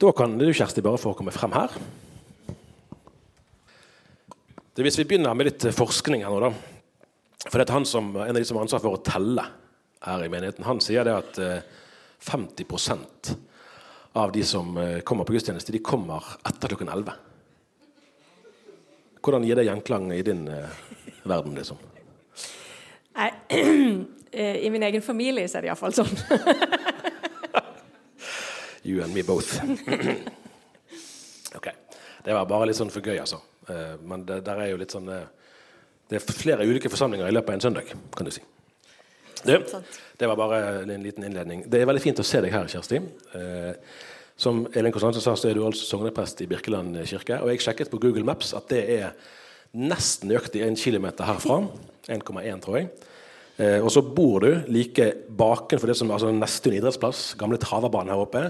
Da kan du, Kjersti, bare få komme frem her. Det hvis vi begynner med litt forskning her nå, da. For det er han som, En av de som har ansvar for å telle her i menigheten, han sier det at 50 eh, av de som eh, kommer på gudstjeneste, de kommer etter klokken 11. Hvordan gir det gjenklang i din uh, verden, liksom? Nei, I min egen familie så er det iallfall sånn. you and me both. ok. Det var bare litt sånn for gøy, altså. Uh, men det, der er jo litt sånn uh, Det er flere ulike forsamlinger i løpet av en søndag, kan du si. Du, det var bare en liten innledning. Det er veldig fint å se deg her, Kjersti. Eh, som Elin Konstantin sa, så er du altså sogneprest i Birkeland kirke. Og jeg sjekket på Google Maps at det er nesten nøyaktig en kilometer herfra. 1,1, tror jeg. Eh, og så bor du like bakenfor det som altså neste idrettsplass, gamle traverbanen her oppe.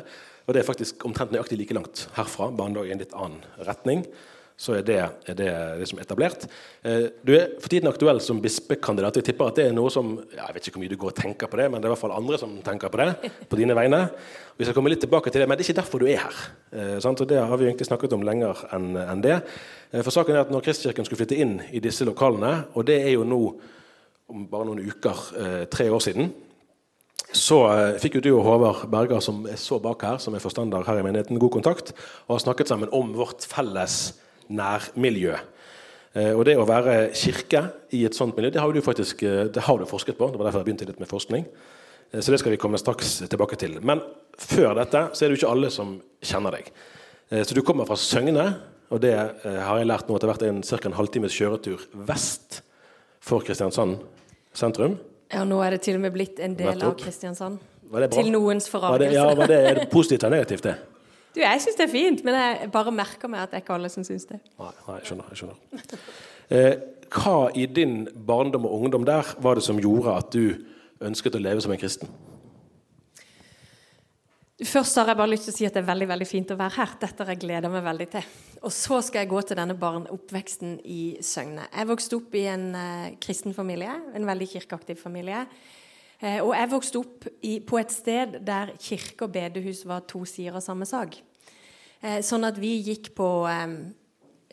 Og det er faktisk omtrent nøyaktig like langt herfra, bare dog i en litt annen retning så er det, er det er etablert. Eh, du er for tiden aktuell som bispekandidat. Jeg tipper at det er noe som Jeg vet ikke hvor mye du går og tenker på det, men det er i hvert fall andre som tenker på det. på dine vegne. Vi skal komme litt tilbake til det, Men det er ikke derfor du er her. Eh, og Det har vi egentlig snakket om lenger enn en det. Eh, for saken er at når Kristkirken skulle flytte inn i disse lokalene, og det er jo nå om bare noen uker, tre år siden, så fikk jo du og Håvard Berger, som er så bak her, som er forstander her i menigheten, god kontakt og har snakket sammen om vårt felles nærmiljø. Eh, og det å være kirke i et sånt miljø, det har du faktisk eh, har du forsket på. Det var derfor jeg begynte litt med forskning. Eh, så det skal vi komme straks tilbake til. Men før dette så er det jo ikke alle som kjenner deg. Så du kommer fra Søgne, og det har jeg lært nå etter hvert en ca. en halvtimes kjøretur vest for Kristiansand sentrum. Ja, nå er det til og med blitt en del av Kristiansand. Til noens forargelse. Ja, var det, er det positivt eller negativt, det? Du, Jeg syns det er fint, men jeg bare merker meg at det er ikke alle som syns det. Nei, nei, jeg skjønner. Jeg skjønner. Eh, hva i din barndom og ungdom der var det som gjorde at du ønsket å leve som en kristen? Først har jeg bare lyst til å si at det er veldig veldig fint å være her. Dette har jeg gleda meg veldig til. Og så skal jeg gå til denne barneoppveksten i Søgne. Jeg vokste opp i en uh, kristen familie, en veldig kirkeaktiv familie. Eh, og jeg vokste opp i, på et sted der kirke og bedehus var to sider av samme sak. Eh, sånn at vi gikk på eh,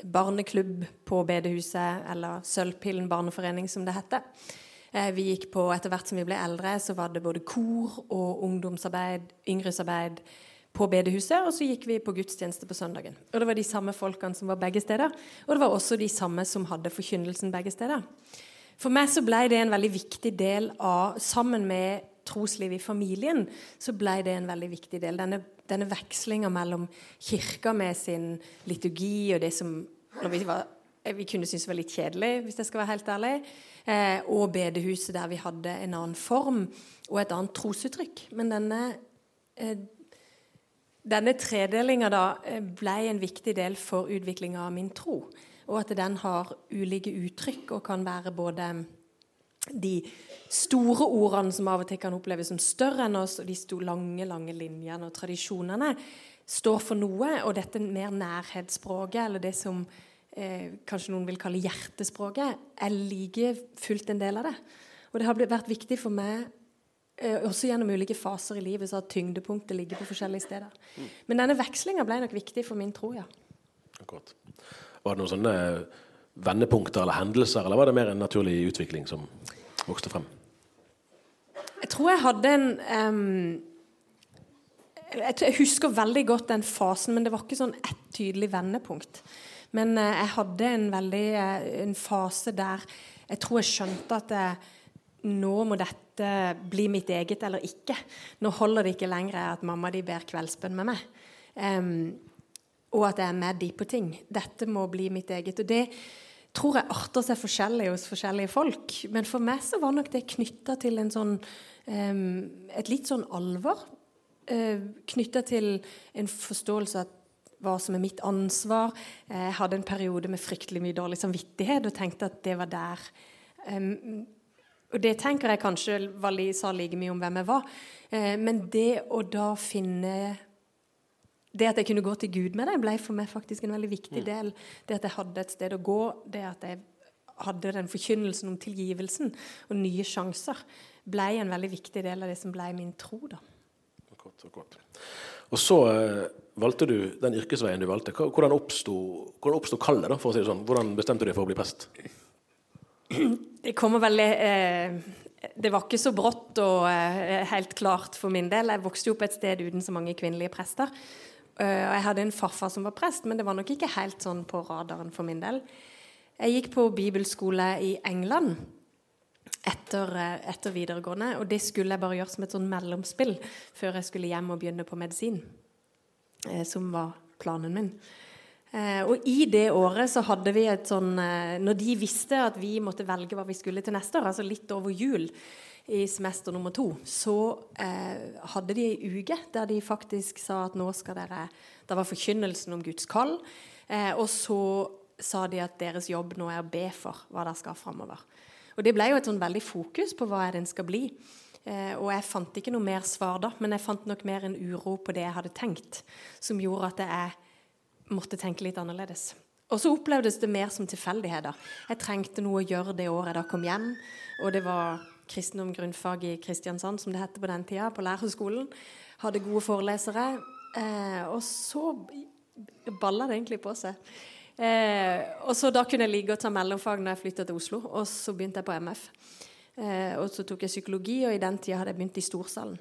barneklubb på bedehuset, eller Sølvpillen barneforening, som det heter. Vi gikk på, Etter hvert som vi ble eldre, så var det både kor og ungdomsarbeid, yngresarbeid på bedehuset, og så gikk vi på gudstjeneste på søndagen. Og Det var de samme folkene som var begge steder, og det var også de samme som hadde forkynnelsen begge steder. For meg så ble det en veldig viktig del av Sammen med troslivet i familien så ble det en veldig viktig del. Denne, denne vekslinga mellom kirka med sin liturgi og det som når vi, var, vi, kunne synes var litt kjedelig, hvis jeg skal være helt ærlig, eh, og bedehuset der vi hadde en annen form og et annet trosuttrykk. Men denne eh, denne tredelinga da ble en viktig del for utviklinga av min tro og at den har ulike uttrykk og kan være både de store ordene som av og til kan oppleves som større enn oss, og de lange lange linjene og tradisjonene står for noe. Og dette mer nærhetsspråket, eller det som eh, kanskje noen vil kalle hjertespråket, er like fullt en del av det. Og det har vært viktig for meg eh, også gjennom ulike faser i livet så at tyngdepunktet ligger på forskjellige steder. Mm. Men denne vekslinga ble nok viktig for min tro, ja. Akkurat. Var det noen sånne vendepunkter eller hendelser, eller var det mer en naturlig utvikling som vokste frem? Jeg tror jeg hadde en um, Jeg husker veldig godt den fasen, men det var ikke sånn ett tydelig vendepunkt. Men uh, jeg hadde en veldig uh, en fase der jeg tror jeg skjønte at jeg, nå må dette bli mitt eget eller ikke. Nå holder det ikke lenger at mamma de ber kveldsbønn med meg. Um, og at jeg er med de på ting. Dette må bli mitt eget. Og det tror jeg arter seg forskjellig hos forskjellige folk. Men for meg så var nok det knytta til en sånn um, et litt sånn alvor. Uh, knytta til en forståelse av hva som er mitt ansvar. Jeg hadde en periode med fryktelig mye dårlig samvittighet og tenkte at det var der. Um, og det tenker jeg kanskje sa like mye om hvem jeg var. Uh, men det å da finne det at jeg kunne gå til Gud med det, ble for meg faktisk en veldig viktig mm. del. Det at jeg hadde et sted å gå, det at jeg hadde den forkynnelsen om tilgivelsen og nye sjanser, ble en veldig viktig del av det som ble min tro. da. Godt, godt. Og så eh, valgte du den yrkesveien du valgte? Hvordan oppsto kallet, for å si det sånn? Hvordan bestemte du deg for å bli prest? Det kommer veldig eh, Det var ikke så brått og eh, helt klart for min del. Jeg vokste jo opp et sted uten så mange kvinnelige prester. Uh, jeg hadde en farfar som var prest, men det var nok ikke helt sånn på radaren for min del. Jeg gikk på bibelskole i England etter, uh, etter, videregående, og det skulle jeg bare gjøre som et sånn mellomspill før jeg skulle hjem og begynne på medisin, Eh, som var planen min. og i det året så hadde vi et sånn Når de visste at vi måtte velge hva vi skulle til neste år, altså litt over jul, i semester nummer to, så eh, hadde de ei uke der de faktisk sa at nå skal dere Det var forkynnelsen om Guds kall. Eh, og så sa de at deres jobb nå er å be for hva dere skal framover. Og det ble jo et sånn veldig fokus på hva den skal bli. Eh, og jeg fant ikke noe mer svar da, men jeg fant nok mer en uro på det jeg hadde tenkt, som gjorde at jeg måtte tenke litt annerledes. Og så opplevdes det mer som tilfeldigheter. Jeg trengte noe å gjøre det året jeg da kom hjem. Og det var kristendom grunnfag i Kristiansand, som det het på den tida, på lærerskolen. Hadde gode forelesere. Eh, og så balla det egentlig på seg. Eh, og så Da kunne jeg ligge og ta mellomfag når jeg flytta til Oslo. Og så begynte jeg på MF. Eh, og så tok jeg psykologi, og i den tida hadde jeg begynt i Storsalen.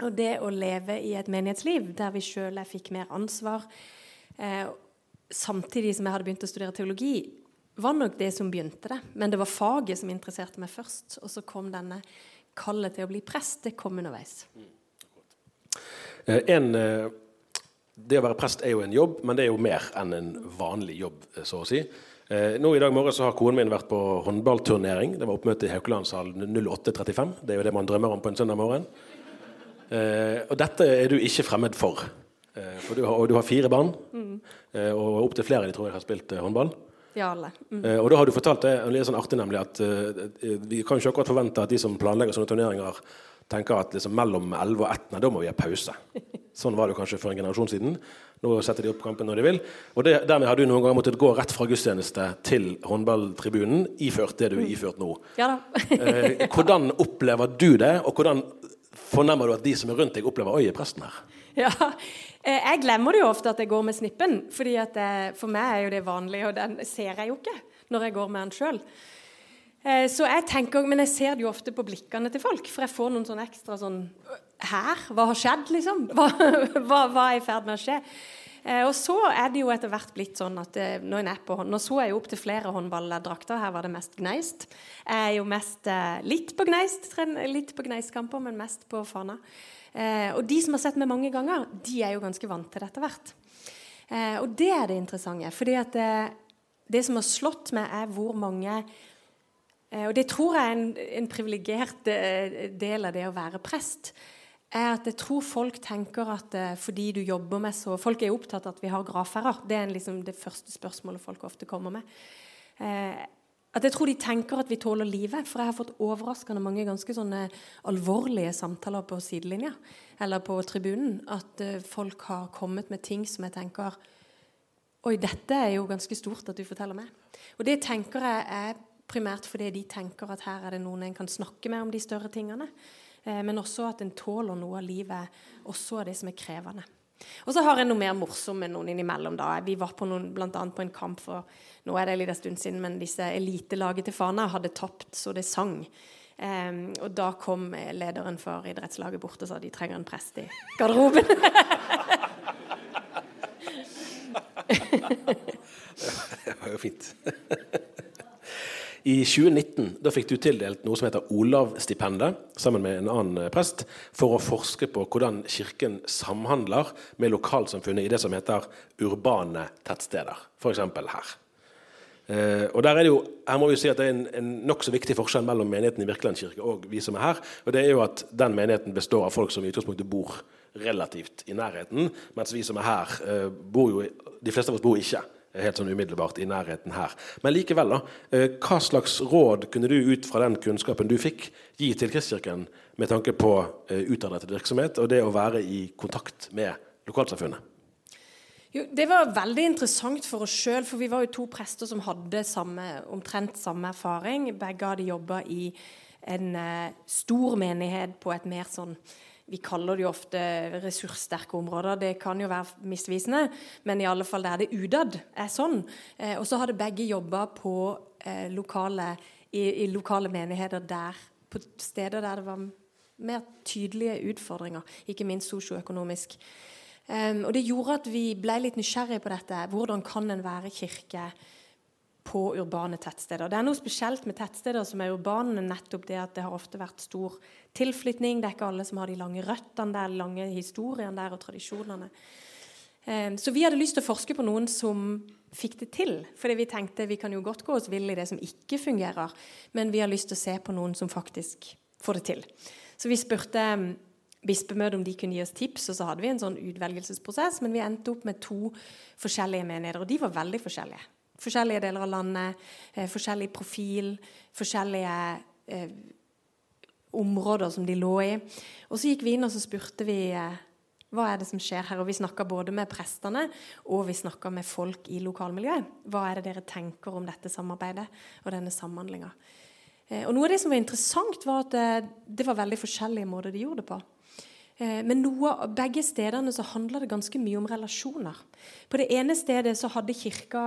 Og det å leve i et menighetsliv der vi sjøl fikk mer ansvar, eh, samtidig som jeg hadde begynt å studere teologi, var nok det som begynte det. Men det var faget som interesserte meg først. Og så kom denne kallet til å bli prest. Det kom underveis. Mm. en, eh, det å være prest er jo en jobb, men det er jo mer enn en vanlig jobb, eh, så å si. Nå I dag morgen så har konen min vært på håndballturnering. Det var oppmøte i Haukelandshallen 08.35. Det er jo det man drømmer om på en søndag morgen. Og dette er du ikke fremmed for. For du har, og du har fire barn, mm. og opptil flere de tror jeg har spilt håndball. Ja, alle. Mm. Og da har du fortalt det litt sånn artig nemlig at vi kan ikke akkurat forvente at de som planlegger sånne turneringer, tenker at liksom mellom 11 og 1 nei, da må vi ha pause. Sånn var det kanskje for en generasjon siden. Nå setter de opp kampen når de vil. Og det, dermed har du noen ganger måttet gå rett fra gudstjeneste til håndballtribunen iført det du er iført nå. Ja da. uh, hvordan opplever du det, og hvordan fornemmer du at de som er rundt deg, opplever Oi, er presten her? Ja, Eh, jeg glemmer det jo ofte at jeg går med snippen, fordi at det, for meg er jo det vanlig, og den ser jeg jo ikke når jeg går med den sjøl. Eh, så jeg tenker, Men jeg ser det jo ofte på blikkene til folk, for jeg får noen sånne ekstra sånn Her? Hva har skjedd, liksom? Hva, hva, hva er i ferd med å skje? Eh, og så er det jo etter hvert blitt sånn at nå, på, nå så jeg jo opp til flere håndballdrakter. Her var det mest Gneist. Jeg er jo mest litt på Gneist, litt på Gneistkamper, men mest på Fana. Eh, og de som har sett meg mange ganger, de er jo ganske vant til det etter hvert. Eh, og det er det interessante. fordi at eh, det som har slått meg, er hvor mange eh, Og det tror jeg er en, en privilegert eh, del av det å være prest. Er at jeg tror folk tenker at eh, fordi du jobber med så Folk er opptatt av at vi har gravferder. Det er liksom det første spørsmålet folk ofte kommer med. Eh, at jeg tror de tenker at vi tåler livet. For jeg har fått overraskende mange ganske sånne alvorlige samtaler på sidelinja eller på tribunen. At uh, folk har kommet med ting som jeg tenker Oi, dette er jo ganske stort at du forteller meg. Og det tenker jeg er primært fordi de tenker at her er det noen en kan snakke med om de større tingene. Uh, men også at en tåler noe av livet, også av det som er krevende. Og så har jeg noe mer morsomt med noen innimellom. da. Vi var på noen, blant annet på en kamp for nå er det en liten stund siden, men disse elitelaget til Fana hadde tapt så det sang. Um, og da kom lederen for idrettslaget bort og sa de trenger en prest i garderoben. det var jo fint. I 2019 da fikk du tildelt noe som heter Olav-stipendet, sammen med en annen eh, prest, for å forske på hvordan Kirken samhandler med lokalsamfunnet i det som heter urbane tettsteder, f.eks. her. Eh, og der er det jo, her må vi si at det er en, en nokså viktig forskjell mellom menigheten i Virkeland kirke og vi som er her. og det er jo at Den menigheten består av folk som i utgangspunktet bor relativt i nærheten, mens vi som er her, eh, bor jo, de fleste av oss bor ikke helt sånn umiddelbart i nærheten her. Men likevel, da. Eh, hva slags råd kunne du ut fra den kunnskapen du fikk, gi til Kristkirken med tanke på eh, utadrettet virksomhet og det å være i kontakt med lokalsamfunnet? Jo, det var veldig interessant for oss sjøl, for vi var jo to prester som hadde samme, omtrent samme erfaring. Begge hadde jobba i en uh, stor menighet på et mer sånn vi kaller det jo ofte ressurssterke områder. Det kan jo være misvisende, men i alle fall der det utad er sånn. Eh, og så hadde begge jobba på eh, lokale, i, i, lokale menigheter der, på steder der det var mer tydelige utfordringer, ikke minst sosioøkonomisk. Um, og det gjorde at vi ble litt nysgjerrige på dette. Hvordan kan en være kirke på urbane tettsteder. Det er noe spesielt med tettsteder som er urbane, nettopp det at det har ofte vært stor tilflytning. Det er ikke alle som har de lange røttene der, lange historiene der og tradisjonene. Ehm, så vi hadde lyst til å forske på noen som fikk det til. Fordi vi tenkte vi kan jo godt gå oss vill i det som ikke fungerer, men vi har lyst til å se på noen som faktisk får det til. Så vi spurte ehm, bispemøtet om de kunne gi oss tips, og så hadde vi en sånn utvelgelsesprosess, men vi endte opp med to forskjellige menigheter, og de var veldig forskjellige forskjellige deler av landet, eh, forskjellig profil, forskjellige eh, områder som de lå i. Og så gikk vi inn og så spurte vi eh, hva er det som skjer her. Og vi snakka både med prestene og vi med folk i lokalmiljøet. Hva er det dere tenker om dette samarbeidet og denne samhandlinga? Eh, og noe av det som var interessant, var at eh, det var veldig forskjellige måter de gjorde det på. Eh, men noe, begge stedene så handler det ganske mye om relasjoner. På det ene stedet så hadde kirka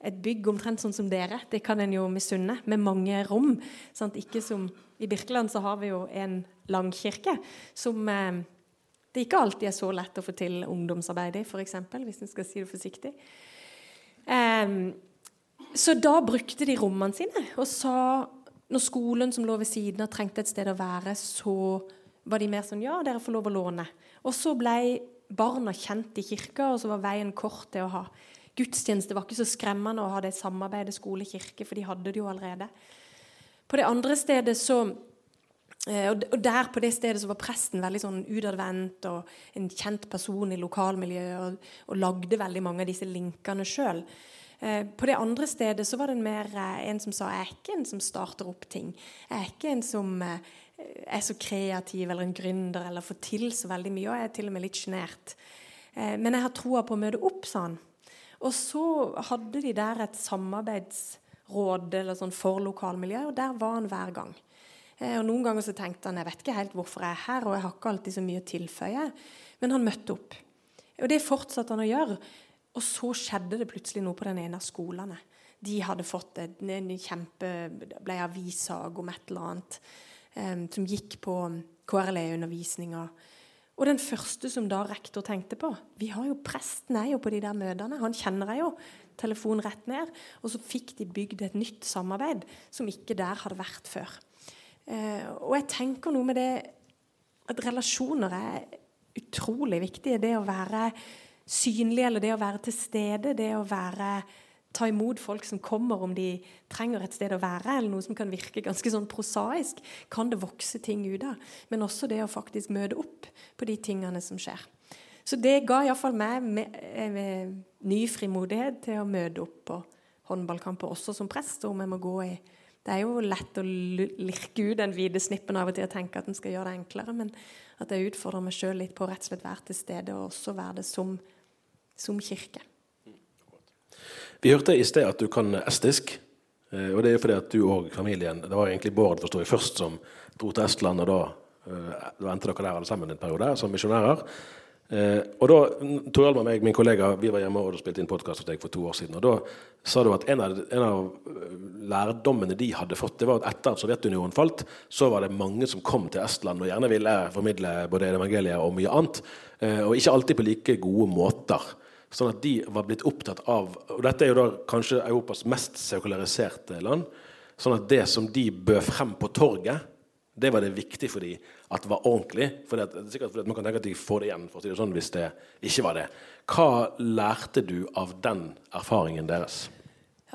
et bygg omtrent sånn som dere. Det kan en jo misunne, med mange rom. Sant? Ikke som I Birkeland så har vi jo en langkirke som eh, det ikke alltid er så lett å få til ungdomsarbeid i, f.eks., hvis en skal si det forsiktig. Eh, så da brukte de rommene sine og sa når skolen som lå ved siden av, trengte et sted å være, så var de mer sånn Ja, dere får lov å låne. Og så ble barna kjent i kirka, og så var veien kort til å ha gudstjeneste. Det var ikke så skremmende å ha det samarbeidet skole-kirke, for de hadde det jo allerede. På det andre stedet så eh, og der på det stedet så var presten veldig sånn utadvendt og en kjent person i lokalmiljøet og, og lagde veldig mange av disse linkene sjøl. Eh, på det andre stedet så var det mer eh, en som sa jeg er ikke en som starter opp ting. Jeg er ikke en som er så kreativ eller en gründer eller får til så veldig mye. Og jeg er til og med litt sjenert. Eh, men jeg har troa på å møte opp, sa han. Og så hadde de der et samarbeidsråd eller sånn for lokalmiljøet, og der var han hver gang. Eh, og Noen ganger så tenkte han jeg vet ikke helt hvorfor jeg er her, og jeg har ikke alltid så mye å tilføye. Men han møtte opp. Og det fortsatte han å gjøre. Og så skjedde det plutselig noe på den ene av skolene. De hadde fått en, kjempe ble avissag om et eller annet som gikk på KRLE-undervisninga. Og den første som da rektor tenkte på vi har jo Presten er jo på de der møtene. Han kjenner jeg jo. Telefon rett ned. Og så fikk de bygd et nytt samarbeid som ikke der hadde vært før. Eh, og jeg tenker noe med det at relasjoner er utrolig viktige. Det å være synlig, eller det å være til stede, det å være ta imot folk som kommer om de trenger et sted å være, eller noe som kan virke ganske sånn prosaisk, kan det vokse ting ut av. Men også det å faktisk møte opp på de tingene som skjer. Så det ga iallfall meg med, med, med ny frimodighet til å møte opp på håndballkamper også som prest. om jeg må gå i det er jo lett å lirke ut den hvite snippen av og til og tenke at en skal gjøre det enklere, men at jeg utfordrer meg sjøl litt på å rett og slett være til stede og også være det som, som kirke. Vi hørte i sted at du kan estisk. Eh, og det er fordi at du og familien Det var egentlig Bård forstår jeg, først som dro til Estland, og da, eh, da endte dere der alle sammen en periode som misjonærer. Eh, og da Tor Alma meg, min kollega, vi var hjemme og spilte inn podkast hos deg for to år siden. og Da sa du at en av, en av, lærdommene de hadde fått, det var at etter at Sovjetunionen falt, så var det mange som kom til Estland og gjerne ville formidle både evangeliet og mye annet. Og ikke alltid på like gode måter. Sånn at de var blitt opptatt av Og dette er jo da kanskje Europas mest sekulariserte land. Sånn at det som de bød frem på torget, det var det viktig for dem at det var ordentlig. For det er sikkert fordi Man kan tenke at de får det igjen for å si det sånn, hvis det ikke var det. Hva lærte du av den erfaringen deres?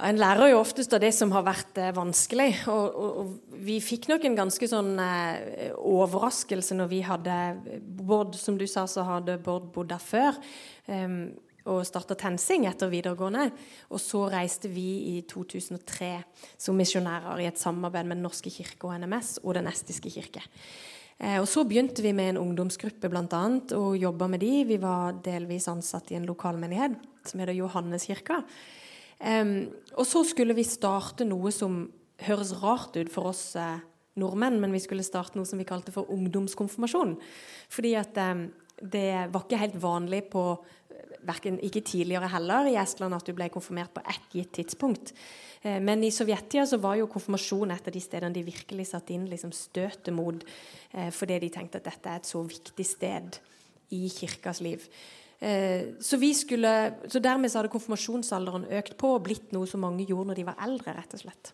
En lærer jo oftest av det som har vært eh, vanskelig. Og, og, og, vi fikk nok en ganske sånn eh, overraskelse når vi hadde Bård, som du sa, så hadde Bård bodd der før. Um, og starta TenSing etter videregående. Og så reiste vi i 2003 som misjonærer i et samarbeid med Den norske kirke og NMS og Den estiske kirke. Eh, og Så begynte vi med en ungdomsgruppe blant annet, og jobba med de. Vi var delvis ansatt i en lokalmenighet som heter Johanneskirka. Um, og så skulle vi starte noe som høres rart ut for oss eh, nordmenn, men vi skulle starte noe som vi kalte for ungdomskonfirmasjon. Fordi at eh, det var ikke helt vanlig på verken, ikke tidligere heller i Estland at du ble konfirmert på ett gitt tidspunkt. Eh, men i Sovjettida så var jo konfirmasjon et av de stedene de virkelig satte inn liksom støtet mot, eh, fordi de tenkte at dette er et så viktig sted i kirkas liv. Eh, så, skulle, så dermed så hadde konfirmasjonsalderen økt på og blitt noe som mange gjorde når de var eldre. rett og slett.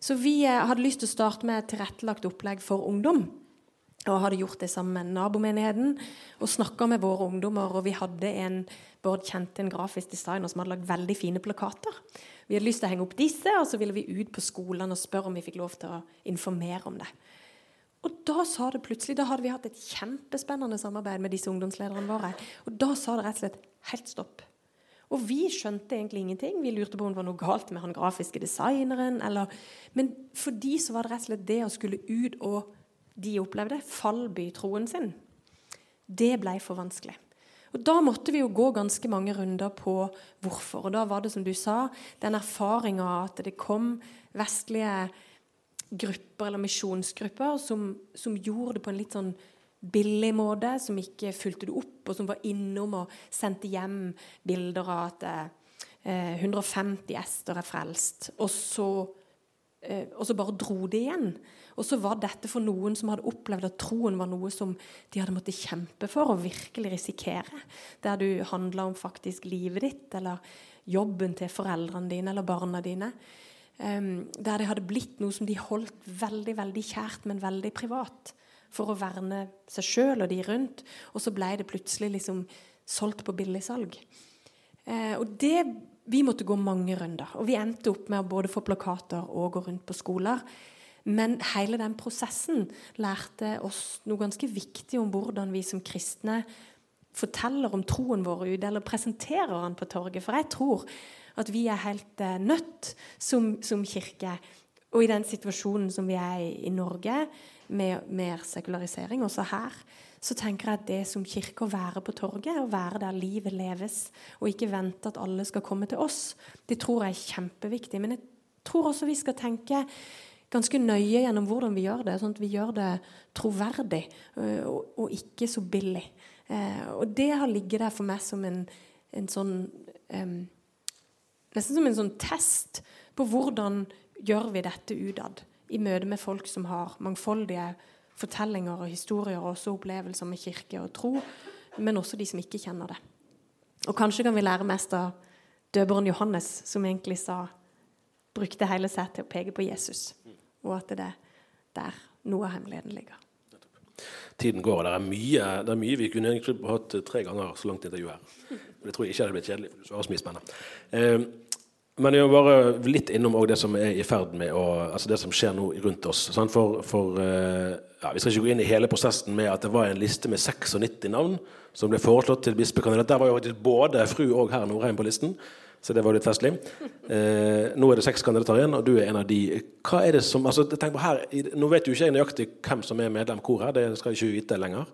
Så vi eh, hadde lyst til å starte med et tilrettelagt opplegg for ungdom. Og hadde gjort det sammen med nabomenigheten og snakka med våre ungdommer. Og vi hadde en Bård kjente en grafisk designer som hadde lagd veldig fine plakater. Vi hadde lyst til å henge opp disse, og så ville vi ut på skolene og spørre om vi fikk lov til å informere om det. Og da sa det plutselig, da hadde vi hatt et kjempespennende samarbeid med disse ungdomslederne våre. Og da sa det rett og slett helt stopp. Og vi skjønte egentlig ingenting. Vi lurte på om det var noe galt med han grafiske designeren. Eller, men for de så var det rett og slett det å skulle ut og de opplevde, fallby troen sin. Det ble for vanskelig. Og Da måtte vi jo gå ganske mange runder på hvorfor. Og da var det, som du sa, den erfaringa at det kom vestlige grupper eller misjonsgrupper som, som, gjorde det på en litt sånn billig måte, som ikke fulgte det opp, og som var innom og sendte hjem bilder av at eh, 150 ester er frelst. Og så, eh, og så bare dro de igjen. Og så var dette for noen som hadde opplevd at troen var noe som de hadde måttet kjempe for og virkelig risikere. Der du handla om faktisk livet ditt, eller jobben til foreldrene dine eller barna dine. Um, der det hadde blitt noe som de holdt veldig veldig kjært, men veldig privat for å verne seg sjøl og de rundt. Og så ble det plutselig liksom solgt på billigsalg. Uh, og det, Vi måtte gå mange runder. Og vi endte opp med å både få plakater og gå rundt på skoler. Men hele den prosessen lærte oss noe ganske viktig om hvordan vi som kristne forteller om troen vår ute, eller presenterer den på torget. For jeg tror at vi er helt eh, nødt som, som kirke og i den situasjonen som vi er i i Norge, med mer sekularisering, også her, så tenker jeg at det som kirke å være på torget, å være der livet leves, og ikke vente at alle skal komme til oss, det tror jeg er kjempeviktig. Men jeg tror også vi skal tenke ganske nøye gjennom hvordan vi gjør det, sånn at vi gjør det troverdig øh, og, og ikke så billig. Eh, og det har ligget der for meg som en, en sånn um, Nesten som en sånn test på hvordan gjør vi dette utad i møte med folk som har mangfoldige fortellinger og historier og også opplevelser med kirke og tro, men også de som ikke kjenner det. Og kanskje kan vi lære mest av døperen Johannes, som egentlig sa brukte hele seg til å peke på Jesus, og at det er der noe av hemmeligheten ligger. Tiden går, og det er mye, det er mye vi kunne egentlig hatt tre ganger så langt intervju her. Det tror jeg ikke hadde blitt kjedelig. du svarer så mye spennende. Eh, men jeg var bare litt innom det som er i ferd med å, altså det som skjer nå rundt oss. For, for, eh, ja, Vi skal ikke gå inn i hele prosessen med at det var en liste med 96 navn som ble foreslått til bispekandidat. Der var jo både fru og herr Norheim på listen. Så det var litt festlig. Eh, nå er det seks kandidater igjen, og du er en av de. Hva er det som, altså, tenk på her, Nå vet jo ikke jeg nøyaktig hvem som er medlem hvor her, det skal jeg ikke vite lenger.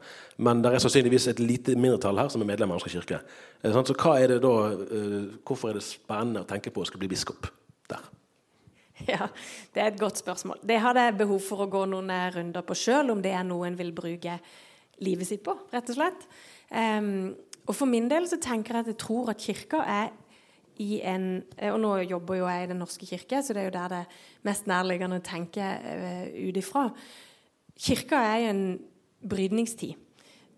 Men det er sannsynligvis et lite mindretall her som er medlem av Norsk kirke. Eh, så hva er det da, eh, Hvorfor er det spennende å tenke på å skulle bli biskop der? Ja, Det er et godt spørsmål. Det hadde jeg behov for å gå noen runder på sjøl, om det er noe en vil bruke livet sitt på, rett og slett. Um, og For min del så tenker jeg at jeg tror at kirka er i en Og nå jobber jo jeg i Den norske kirke, så det er jo der det mest nærliggende å tenke uh, ut ifra. Kirka er i en brydningstid.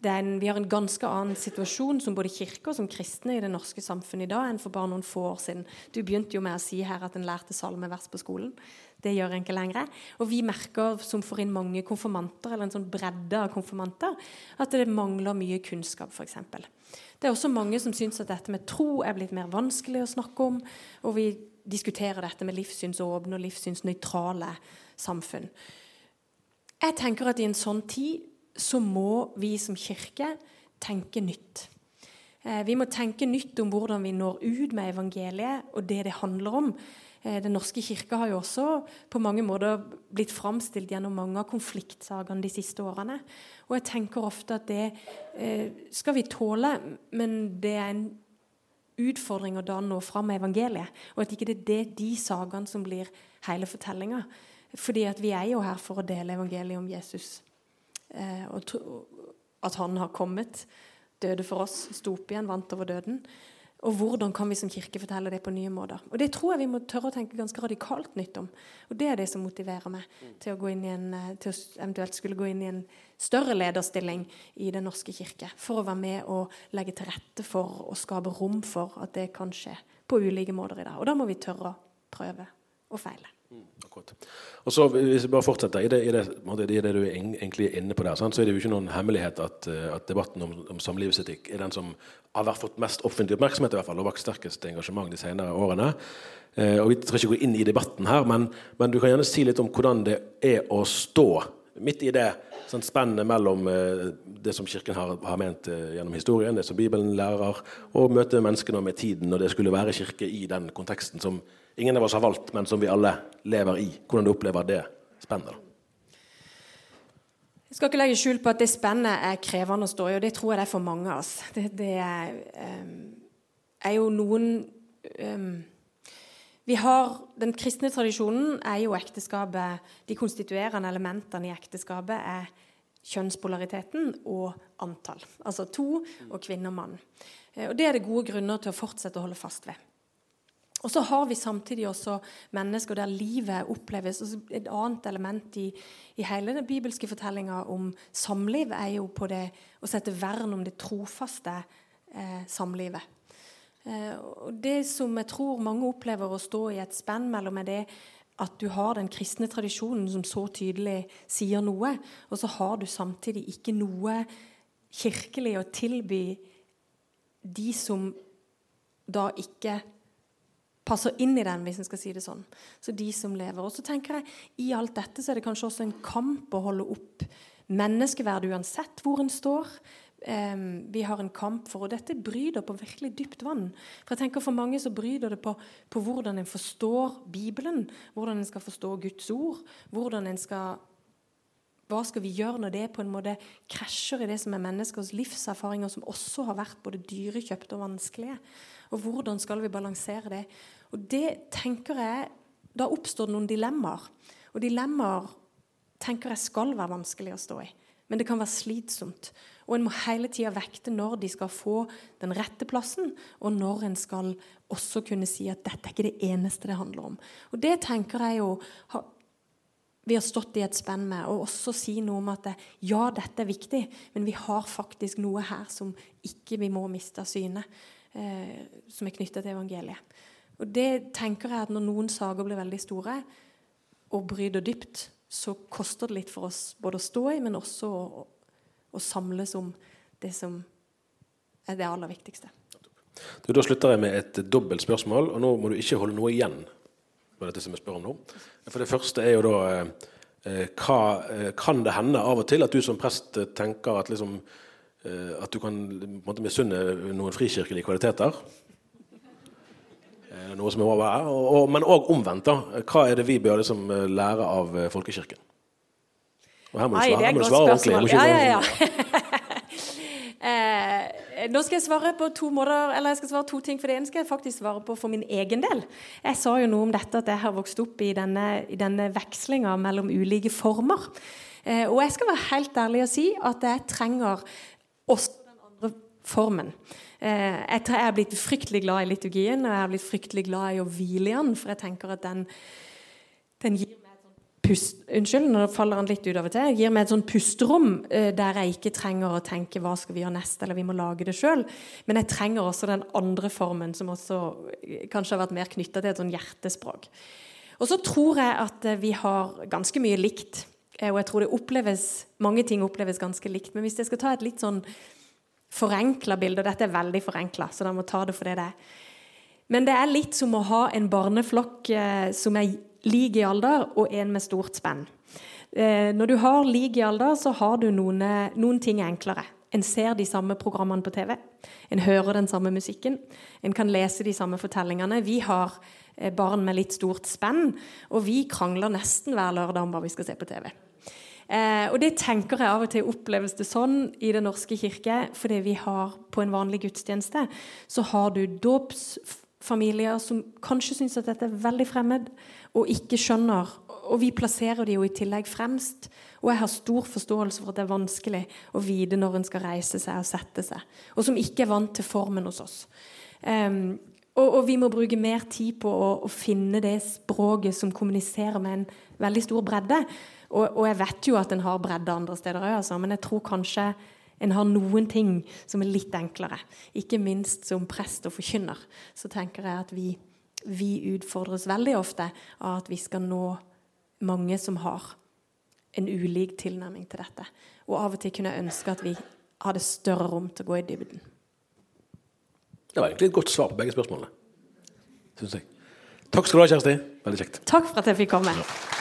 En, vi har en ganske annen situasjon som både kirke og som kristne i det norske samfunnet i dag enn for bare noen få år siden. Du begynte jo med å si her at en lærte salmevers på skolen. Det gjør en ikke lenger. Og vi merker, som får inn mange konfirmanter, eller en sånn bredde av konfirmanter, at det mangler mye kunnskap, f.eks. Det er også mange som syns at dette med tro er blitt mer vanskelig å snakke om. Og vi diskuterer dette med livssynsåpne og livssynsnøytrale samfunn. Jeg tenker at i en sånn tid så må vi som kirke tenke nytt. Eh, vi må tenke nytt om hvordan vi når ut med evangeliet og det det handler om. Eh, Den norske kirke har jo også på mange måter blitt framstilt gjennom mange av konfliktsakene de siste årene. Og jeg tenker ofte at det eh, skal vi tåle, men det er en utfordring å da nå fram med evangeliet. Og at ikke det er de sakene som blir hele fortellinga. Fordi at vi er jo her for å dele evangeliet om Jesus. Eh, og at han har kommet, døde for oss, sto opp igjen, vant over døden. Og hvordan kan vi som kirke fortelle det på nye måter? Og Det tror jeg vi må tørre å tenke ganske radikalt nytt om. Og Det er det som motiverer meg til å, gå inn i en, eh, til å eventuelt skulle gå inn i en større lederstilling i Den norske kirke. For å være med og legge til rette for og skape rom for at det kan skje på ulike måter i dag. Og da må vi tørre å prøve og feile. Og så Hvis vi bare fortsetter i det, i det, i det du er egentlig er inne på der, så er det jo ikke noen hemmelighet at, eh, at debatten om, om samlivsetikk er den som har fått mest offentlig oppmerksomhet i hvert fall, og vakt sterkest engasjement de senere årene. Eh, og Vi skal ikke gå inn i debatten her, men, men, du kan gjerne si litt om hvordan det er å stå midt i det sånn spennet mellom eh, det som Kirken har, har ment eh, gjennom historien, det som Bibelen lærer, og møte menneskene med tiden når det skulle være kirke i den konteksten som ingen av oss har valgt, men som vi alle lever i. Hvordan du opplever det spennet? Jeg skal ikke legge skjul på at det spennet er krevende å stå i, og det tror jeg det er for mange av oss. Det, det er, um, er, jo noen um, vi har, Den kristne tradisjonen er jo ekteskapet De konstituerende elementene i ekteskapet er kjønnspolariteten og antall. Altså to og kvinne og mann. Eh, og Det er det gode grunner til å fortsette å holde fast ved. Og så har vi samtidig også mennesker der livet oppleves Et annet element i, i hele den bibelske fortellinga om samliv er jo på det å sette vern om det trofaste eh, samlivet. Eh, og Det som jeg tror mange opplever å stå i et spenn mellom, er det at du har den kristne tradisjonen som så tydelig sier noe, og så har du samtidig ikke noe kirkelig å tilby de som da ikke passer inn i den, hvis en skal si det sånn. Så de som lever. Og så tenker jeg, I alt dette så er det kanskje også en kamp å holde opp menneskeverd uansett hvor en står. Um, vi har en kamp for, og dette bryter på virkelig dypt vann. For jeg tenker For mange så bryter det på, på hvordan en forstår Bibelen, hvordan en skal forstå Guds ord, hvordan en skal hva skal vi gjøre når det på en måte krasjer i det som er menneskers livserfaringer, som også har vært både dyrekjøpte og vanskelige? Og hvordan skal vi balansere det? Og det tenker jeg, Da oppstår det noen dilemmaer. Og dilemmaer tenker jeg skal være vanskelig å stå i. Men det kan være slitsomt. Og en må hele tida vekte når de skal få den rette plassen, og når en skal også kunne si at dette er ikke det eneste det handler om. Og det tenker jeg jo vi har stått i et spenn med, og også si noe om at ja, dette er viktig, men vi har faktisk noe her som ikke vi må miste av syne eh, som er knytta til evangeliet. Og det tenker jeg at Når noen saker blir veldig store og bryter dypt, så koster det litt for oss både å stå i, men også å, å samles om det som er det aller viktigste. Du, da slutter jeg med et dobbelt spørsmål, og nå må du ikke holde noe igjen på dette som jeg spør om nå. For det første er jo da eh, eh hva, eh, Kan det hende av og til at du som prest tenker at liksom Eh, at du kan måte, misunne noen frikirkelige kvaliteter. Eh, noe som er over her. Og, og, men òg omvendt. da. Hva er det vi bør liksom lære av folkekirken? Og her må du svare, Nei, det er et godt spørsmål. Ja, ja, ja. Eh, nå skal jeg svare på to måter, eller jeg skal svare to ting. For det ene skal jeg faktisk svare på for min egen del. Jeg sa jo noe om dette at jeg har vokst opp i denne, i denne vekslinga mellom ulike former. Eh, og jeg skal være helt ærlig og si at jeg trenger også den andre formen. Eh, jeg er blitt fryktelig glad i liturgien, og jeg er blitt fryktelig glad i å hvile i den, for jeg tenker at den, den gir pust... Unnskyld, nå faller han litt ut av og til. gir meg et sånn pusterom eh, der jeg ikke trenger å tenke 'hva skal vi gjøre neste', eller 'vi må lage det sjøl'. Men jeg trenger også den andre formen, som også eh, kanskje har vært mer knytta til et sånn hjertespråk. Og så tror jeg at vi har ganske mye likt Eh, og jeg tror det oppleves, mange ting oppleves ganske likt. Men hvis jeg skal ta et litt sånn forenkla bilde, og dette er veldig forenkla, så da må ta det for det det er Men det er litt som å ha en barneflokk eh, som er lik i alder, og en med stort spenn. Eh, når du har lik i alder, så har du noen, noen ting enklere. En ser de samme programmene på TV. En hører den samme musikken. En kan lese de samme fortellingene. Vi har eh, barn med litt stort spenn, og vi krangler nesten hver lørdag om hva vi skal se på TV. Eh, og det tenker jeg av og til oppleves det sånn i Den norske kirke, fordi vi har på en vanlig gudstjeneste så har du dåps, familier som kanskje syns at dette er veldig fremmed, og ikke skjønner. Og vi plasserer de jo i tillegg fremst. Og jeg har stor forståelse for at det er vanskelig å vite når en skal reise seg og sette seg. Og som ikke er vant til formen hos oss. Um, og, og, vi må bruke mer tid på å, å, finne det språket som kommuniserer med en veldig stor bredde. Og, og jeg vet jo at en har bredde andre steder òg, altså, men jeg tror kanskje en har noen ting som er litt enklere. Ikke minst som prest og forkynner. Så tenker jeg at vi, vi utfordres veldig ofte av at vi skal nå mange som har en ulik tilnærming til dette. Og av og til kunne jeg ønske at vi hadde større rom til å gå i dybden. Det var egentlig et godt svar på begge spørsmålene. Synes jeg. Takk skal du ha, Kjersti. Veldig kjekt. Takk for at jeg fikk komme. Ja.